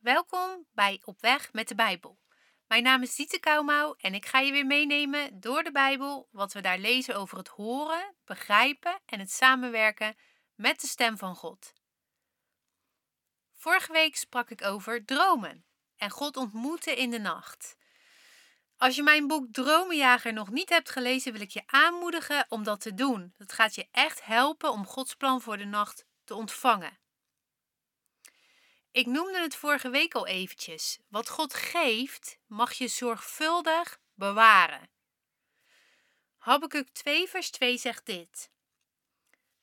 Welkom bij Op Weg met de Bijbel. Mijn naam is Diete Kouwmouw en ik ga je weer meenemen door de Bijbel, wat we daar lezen over het horen, begrijpen en het samenwerken met de stem van God. Vorige week sprak ik over dromen en God ontmoeten in de nacht. Als je mijn boek Dromenjager nog niet hebt gelezen, wil ik je aanmoedigen om dat te doen. Dat gaat je echt helpen om Gods plan voor de nacht te ontvangen. Ik noemde het vorige week al eventjes. Wat God geeft, mag je zorgvuldig bewaren. Habakkuk 2 vers 2 zegt dit.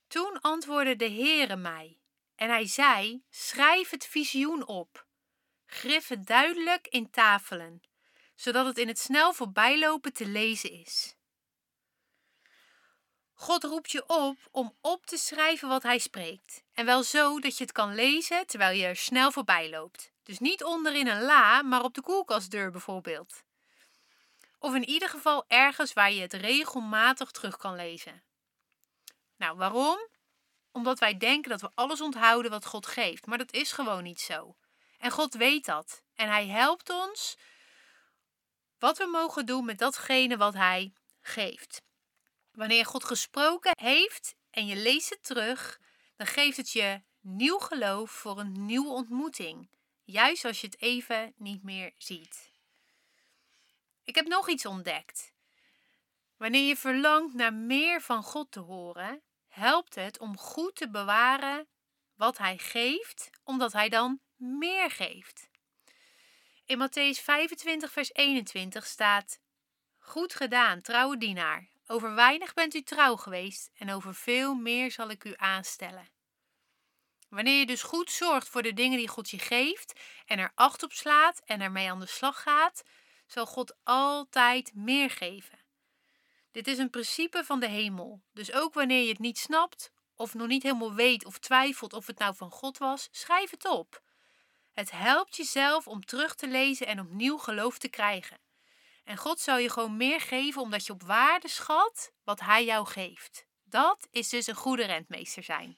Toen antwoordde de Heere mij en hij zei, schrijf het visioen op. Grif het duidelijk in tafelen, zodat het in het snel voorbijlopen te lezen is. God roept je op om op te schrijven wat hij spreekt. En wel zo dat je het kan lezen terwijl je er snel voorbij loopt. Dus niet onderin een la, maar op de koelkastdeur bijvoorbeeld. Of in ieder geval ergens waar je het regelmatig terug kan lezen. Nou, waarom? Omdat wij denken dat we alles onthouden wat God geeft, maar dat is gewoon niet zo. En God weet dat. En Hij helpt ons wat we mogen doen met datgene wat Hij geeft. Wanneer God gesproken heeft en je leest het terug, dan geeft het je nieuw geloof voor een nieuwe ontmoeting. Juist als je het even niet meer ziet. Ik heb nog iets ontdekt. Wanneer je verlangt naar meer van God te horen, helpt het om goed te bewaren wat Hij geeft, omdat Hij dan meer geeft. In Matthäus 25, vers 21 staat: Goed gedaan, trouwe dienaar. Over weinig bent u trouw geweest en over veel meer zal ik u aanstellen. Wanneer je dus goed zorgt voor de dingen die God je geeft en er acht op slaat en ermee aan de slag gaat, zal God altijd meer geven. Dit is een principe van de hemel. Dus ook wanneer je het niet snapt of nog niet helemaal weet of twijfelt of het nou van God was, schrijf het op. Het helpt jezelf om terug te lezen en opnieuw geloof te krijgen. En God zal je gewoon meer geven omdat je op waarde schat wat Hij jou geeft. Dat is dus een goede rentmeester zijn.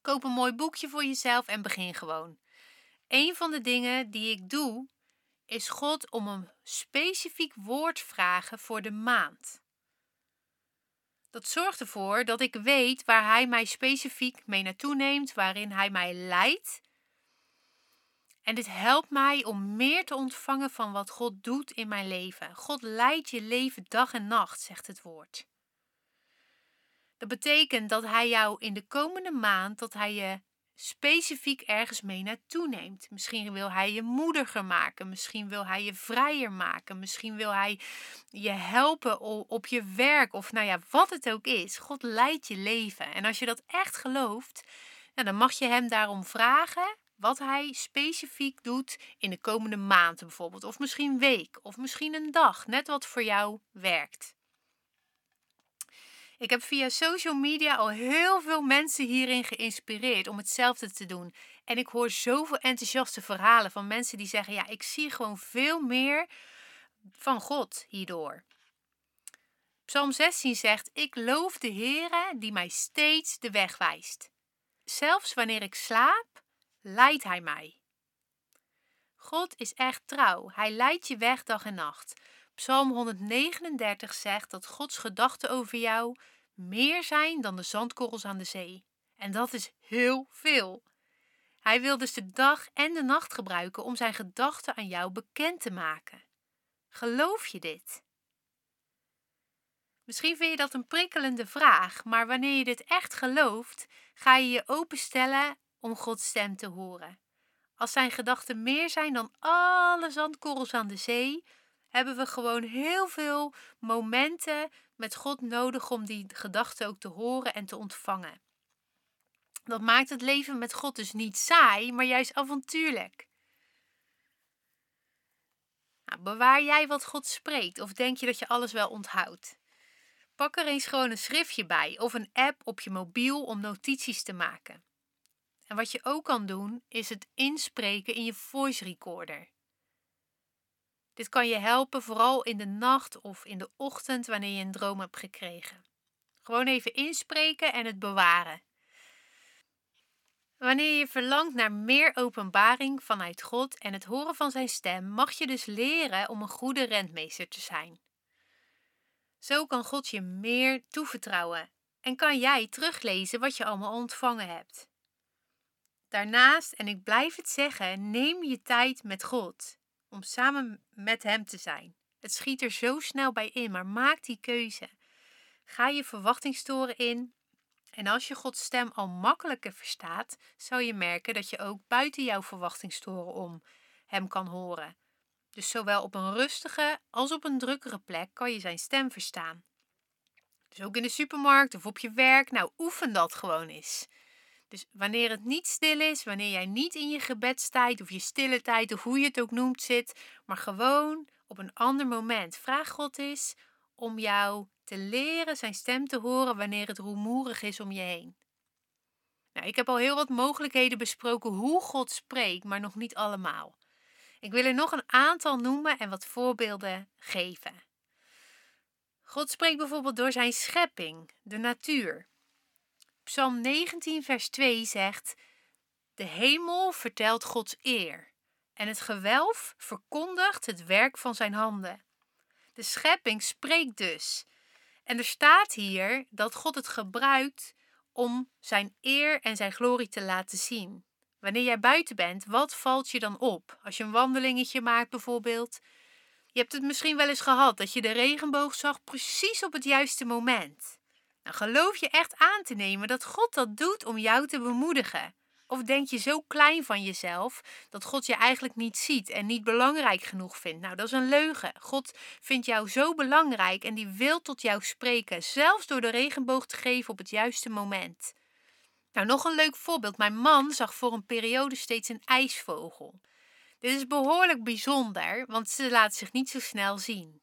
Koop een mooi boekje voor jezelf en begin gewoon. Een van de dingen die ik doe, is God om een specifiek woord vragen voor de maand. Dat zorgt ervoor dat ik weet waar Hij mij specifiek mee naartoe neemt, waarin Hij mij leidt en dit helpt mij om meer te ontvangen van wat God doet in mijn leven. God leidt je leven dag en nacht, zegt het woord. Dat betekent dat Hij jou in de komende maand, dat Hij je specifiek ergens mee naartoe neemt. Misschien wil Hij je moediger maken, misschien wil Hij je vrijer maken, misschien wil Hij je helpen op je werk of nou ja, wat het ook is. God leidt je leven. En als je dat echt gelooft, nou, dan mag je Hem daarom vragen wat hij specifiek doet in de komende maanden bijvoorbeeld. Of misschien week, of misschien een dag. Net wat voor jou werkt. Ik heb via social media al heel veel mensen hierin geïnspireerd om hetzelfde te doen. En ik hoor zoveel enthousiaste verhalen van mensen die zeggen: Ja, ik zie gewoon veel meer van God hierdoor. Psalm 16 zegt: Ik loof de Heere die mij steeds de weg wijst. Zelfs wanneer ik slaap, leidt Hij mij. God is echt trouw. Hij leidt je weg dag en nacht. Psalm 139 zegt dat Gods gedachten over jou meer zijn dan de zandkorrels aan de zee. En dat is heel veel. Hij wil dus de dag en de nacht gebruiken om zijn gedachten aan jou bekend te maken. Geloof je dit? Misschien vind je dat een prikkelende vraag, maar wanneer je dit echt gelooft, ga je je openstellen om Gods stem te horen. Als zijn gedachten meer zijn dan alle zandkorrels aan de zee, hebben we gewoon heel veel momenten met God nodig om die gedachten ook te horen en te ontvangen. Dat maakt het leven met God dus niet saai, maar juist avontuurlijk. Nou, bewaar jij wat God spreekt of denk je dat je alles wel onthoudt? Pak er eens gewoon een schriftje bij of een app op je mobiel om notities te maken. En wat je ook kan doen, is het inspreken in je voice recorder. Dit kan je helpen vooral in de nacht of in de ochtend wanneer je een droom hebt gekregen. Gewoon even inspreken en het bewaren. Wanneer je verlangt naar meer openbaring vanuit God en het horen van zijn stem, mag je dus leren om een goede rentmeester te zijn. Zo kan God je meer toevertrouwen en kan jij teruglezen wat je allemaal ontvangen hebt. Daarnaast, en ik blijf het zeggen, neem je tijd met God om samen met Hem te zijn. Het schiet er zo snel bij in, maar maak die keuze. Ga je verwachtingstoren in. En als je Gods stem al makkelijker verstaat, zal je merken dat je ook buiten jouw verwachtingstoren om Hem kan horen. Dus zowel op een rustige als op een drukkere plek kan je zijn stem verstaan. Dus ook in de supermarkt of op je werk, nou oefen dat gewoon eens. Dus wanneer het niet stil is, wanneer jij niet in je gebedstijd of je stille tijd of hoe je het ook noemt zit, maar gewoon op een ander moment, vraag God eens om jou te leren zijn stem te horen wanneer het rumoerig is om je heen. Nou, ik heb al heel wat mogelijkheden besproken hoe God spreekt, maar nog niet allemaal. Ik wil er nog een aantal noemen en wat voorbeelden geven. God spreekt bijvoorbeeld door zijn schepping, de natuur. Psalm 19, vers 2 zegt: De hemel vertelt Gods eer en het gewelf verkondigt het werk van zijn handen. De schepping spreekt dus. En er staat hier dat God het gebruikt om zijn eer en zijn glorie te laten zien. Wanneer jij buiten bent, wat valt je dan op? Als je een wandelingetje maakt bijvoorbeeld. Je hebt het misschien wel eens gehad dat je de regenboog zag precies op het juiste moment. Nou, geloof je echt aan te nemen dat God dat doet om jou te bemoedigen? Of denk je zo klein van jezelf dat God je eigenlijk niet ziet en niet belangrijk genoeg vindt? Nou, dat is een leugen. God vindt jou zo belangrijk en die wil tot jou spreken, zelfs door de regenboog te geven op het juiste moment. Nou, nog een leuk voorbeeld. Mijn man zag voor een periode steeds een ijsvogel. Dit is behoorlijk bijzonder, want ze laat zich niet zo snel zien.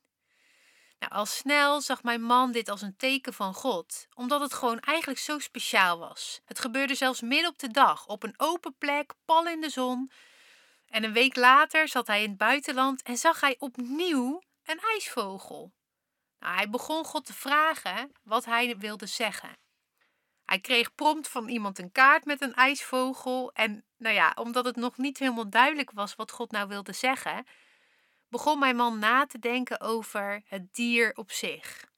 Nou, al snel zag mijn man dit als een teken van God, omdat het gewoon eigenlijk zo speciaal was. Het gebeurde zelfs midden op de dag, op een open plek, pal in de zon. En een week later zat hij in het buitenland en zag hij opnieuw een ijsvogel. Nou, hij begon God te vragen wat hij wilde zeggen. Hij kreeg prompt van iemand een kaart met een ijsvogel. En nou ja, omdat het nog niet helemaal duidelijk was wat God nou wilde zeggen, begon mijn man na te denken over het dier op zich.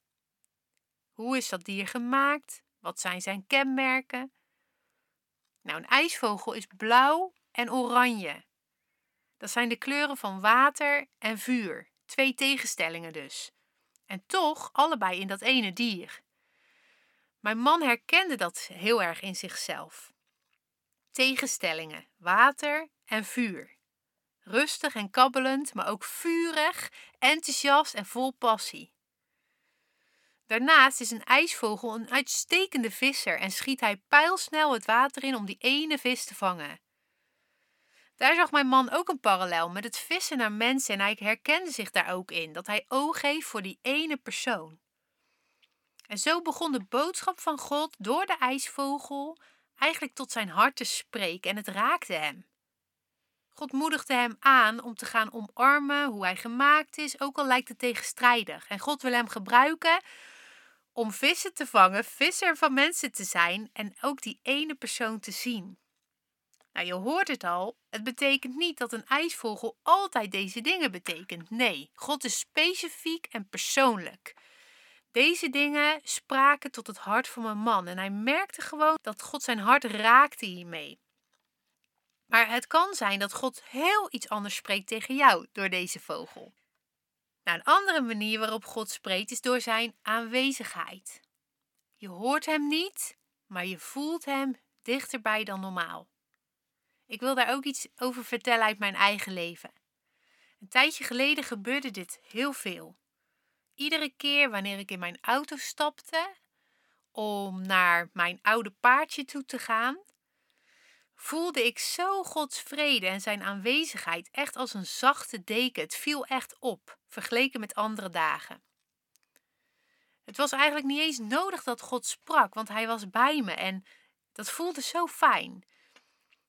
Hoe is dat dier gemaakt? Wat zijn zijn kenmerken? Nou, een ijsvogel is blauw en oranje. Dat zijn de kleuren van water en vuur. Twee tegenstellingen dus. En toch allebei in dat ene dier. Mijn man herkende dat heel erg in zichzelf. Tegenstellingen, water en vuur. Rustig en kabbelend, maar ook vurig, enthousiast en vol passie. Daarnaast is een ijsvogel een uitstekende visser en schiet hij pijlsnel het water in om die ene vis te vangen. Daar zag mijn man ook een parallel met het vissen naar mensen en hij herkende zich daar ook in, dat hij oog heeft voor die ene persoon. En zo begon de boodschap van God door de ijsvogel eigenlijk tot zijn hart te spreken en het raakte hem. God moedigde hem aan om te gaan omarmen hoe hij gemaakt is, ook al lijkt het tegenstrijdig. En God wil hem gebruiken om vissen te vangen, visser van mensen te zijn en ook die ene persoon te zien. Nou, je hoort het al, het betekent niet dat een ijsvogel altijd deze dingen betekent. Nee, God is specifiek en persoonlijk. Deze dingen spraken tot het hart van mijn man en hij merkte gewoon dat God zijn hart raakte hiermee. Maar het kan zijn dat God heel iets anders spreekt tegen jou door deze vogel. Nou, een andere manier waarop God spreekt is door zijn aanwezigheid. Je hoort hem niet, maar je voelt hem dichterbij dan normaal. Ik wil daar ook iets over vertellen uit mijn eigen leven. Een tijdje geleden gebeurde dit heel veel. Iedere keer wanneer ik in mijn auto stapte om naar mijn oude paardje toe te gaan, voelde ik zo Gods vrede en zijn aanwezigheid echt als een zachte deken. Het viel echt op, vergeleken met andere dagen. Het was eigenlijk niet eens nodig dat God sprak, want hij was bij me en dat voelde zo fijn.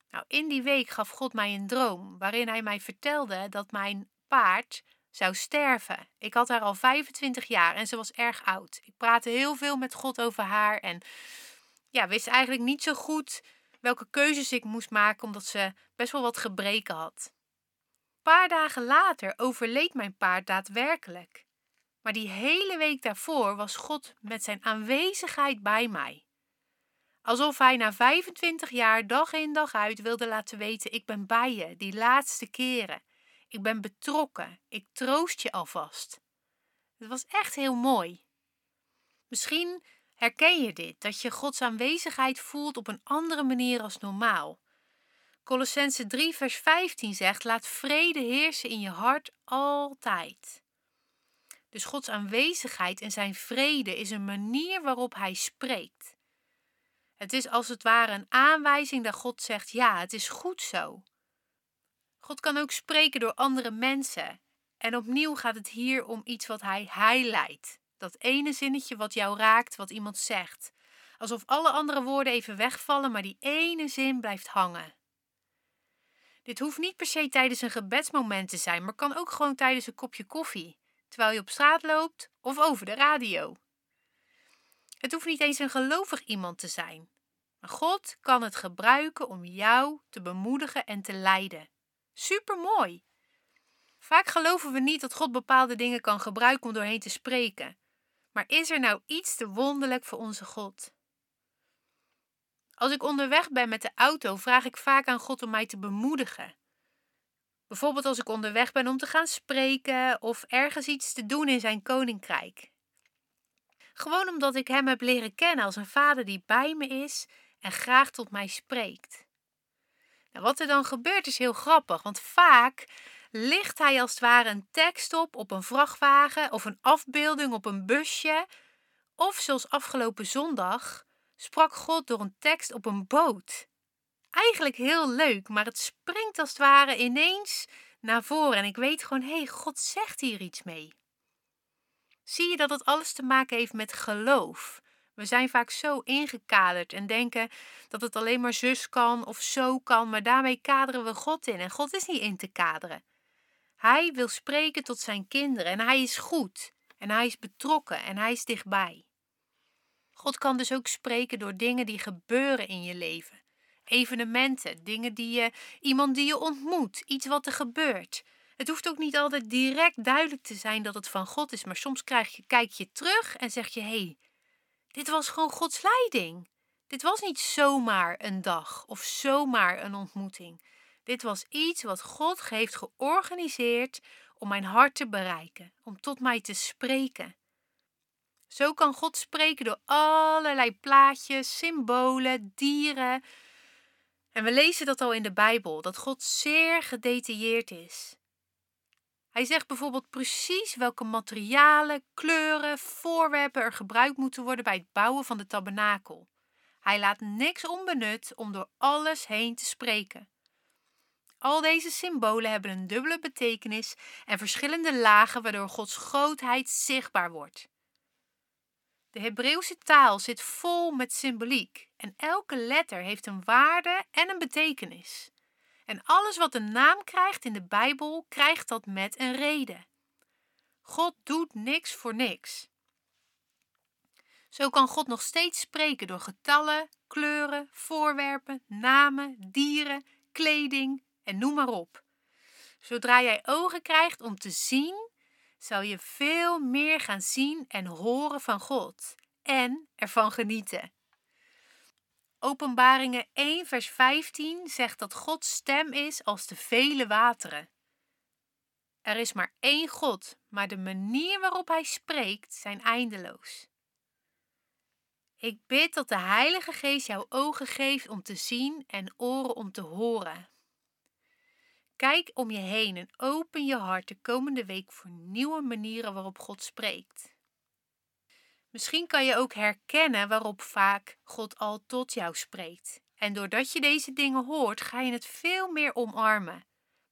Nou, in die week gaf God mij een droom waarin hij mij vertelde dat mijn paard zou sterven. Ik had haar al 25 jaar en ze was erg oud. Ik praatte heel veel met God over haar en ja, wist eigenlijk niet zo goed welke keuzes ik moest maken omdat ze best wel wat gebreken had. Een paar dagen later overleed mijn paard daadwerkelijk. Maar die hele week daarvoor was God met zijn aanwezigheid bij mij. Alsof hij na 25 jaar dag in dag uit wilde laten weten: ik ben bij je, die laatste keren. Ik ben betrokken, ik troost je alvast. Het was echt heel mooi. Misschien herken je dit, dat je Gods aanwezigheid voelt op een andere manier als normaal. Colossense 3, vers 15 zegt: Laat vrede heersen in je hart altijd. Dus Gods aanwezigheid en zijn vrede is een manier waarop Hij spreekt. Het is als het ware een aanwijzing dat God zegt: Ja, het is goed zo. God kan ook spreken door andere mensen. En opnieuw gaat het hier om iets wat Hij highlight. Dat ene zinnetje wat jou raakt, wat iemand zegt. Alsof alle andere woorden even wegvallen, maar die ene zin blijft hangen. Dit hoeft niet per se tijdens een gebedsmoment te zijn, maar kan ook gewoon tijdens een kopje koffie, terwijl je op straat loopt of over de radio. Het hoeft niet eens een gelovig iemand te zijn. Maar God kan het gebruiken om jou te bemoedigen en te leiden. Supermooi! Vaak geloven we niet dat God bepaalde dingen kan gebruiken om doorheen te spreken. Maar is er nou iets te wonderlijk voor onze God? Als ik onderweg ben met de auto, vraag ik vaak aan God om mij te bemoedigen. Bijvoorbeeld als ik onderweg ben om te gaan spreken of ergens iets te doen in zijn koninkrijk. Gewoon omdat ik hem heb leren kennen als een vader die bij me is en graag tot mij spreekt. Nou, wat er dan gebeurt is heel grappig, want vaak ligt hij als het ware een tekst op op een vrachtwagen of een afbeelding op een busje. Of zoals afgelopen zondag sprak God door een tekst op een boot. Eigenlijk heel leuk, maar het springt als het ware ineens naar voren en ik weet gewoon, hé, hey, God zegt hier iets mee. Zie je dat het alles te maken heeft met geloof? We zijn vaak zo ingekaderd en denken dat het alleen maar zus kan of zo kan, maar daarmee kaderen we God in en God is niet in te kaderen. Hij wil spreken tot zijn kinderen en hij is goed en hij is betrokken en hij is dichtbij. God kan dus ook spreken door dingen die gebeuren in je leven. Evenementen, dingen die je, iemand die je ontmoet, iets wat er gebeurt. Het hoeft ook niet altijd direct duidelijk te zijn dat het van God is, maar soms krijg je, kijk je terug en zeg je: hé, hey, dit was gewoon Gods leiding. Dit was niet zomaar een dag of zomaar een ontmoeting. Dit was iets wat God heeft georganiseerd om mijn hart te bereiken, om tot mij te spreken. Zo kan God spreken door allerlei plaatjes, symbolen, dieren. En we lezen dat al in de Bijbel, dat God zeer gedetailleerd is. Hij zegt bijvoorbeeld precies welke materialen, kleuren, voorwerpen er gebruikt moeten worden bij het bouwen van de tabernakel. Hij laat niks onbenut om door alles heen te spreken. Al deze symbolen hebben een dubbele betekenis en verschillende lagen waardoor Gods grootheid zichtbaar wordt. De Hebreeuwse taal zit vol met symboliek en elke letter heeft een waarde en een betekenis. En alles wat een naam krijgt in de Bijbel, krijgt dat met een reden. God doet niks voor niks. Zo kan God nog steeds spreken door getallen, kleuren, voorwerpen, namen, dieren, kleding en noem maar op. Zodra jij ogen krijgt om te zien, zal je veel meer gaan zien en horen van God en ervan genieten. Openbaringen 1, vers 15 zegt dat Gods stem is als de vele wateren. Er is maar één God, maar de manier waarop Hij spreekt zijn eindeloos. Ik bid dat de Heilige Geest jouw ogen geeft om te zien en oren om te horen. Kijk om je heen en open je hart de komende week voor nieuwe manieren waarop God spreekt. Misschien kan je ook herkennen waarop vaak God al tot jou spreekt. En doordat je deze dingen hoort, ga je het veel meer omarmen.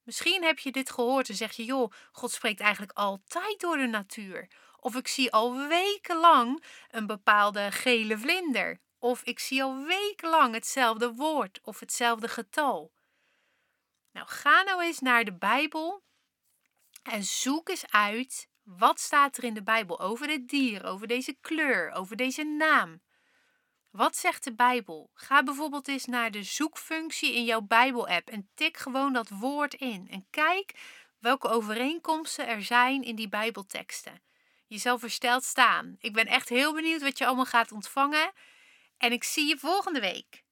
Misschien heb je dit gehoord en zeg je: joh, God spreekt eigenlijk altijd door de natuur. Of ik zie al wekenlang een bepaalde gele vlinder. Of ik zie al wekenlang hetzelfde woord of hetzelfde getal. Nou, ga nou eens naar de Bijbel en zoek eens uit wat staat er in de Bijbel over dit dier, over deze kleur, over deze naam. Wat zegt de Bijbel? Ga bijvoorbeeld eens naar de zoekfunctie in jouw Bijbel-app en tik gewoon dat woord in. En kijk welke overeenkomsten er zijn in die Bijbelteksten. Je zal versteld staan. Ik ben echt heel benieuwd wat je allemaal gaat ontvangen. En ik zie je volgende week.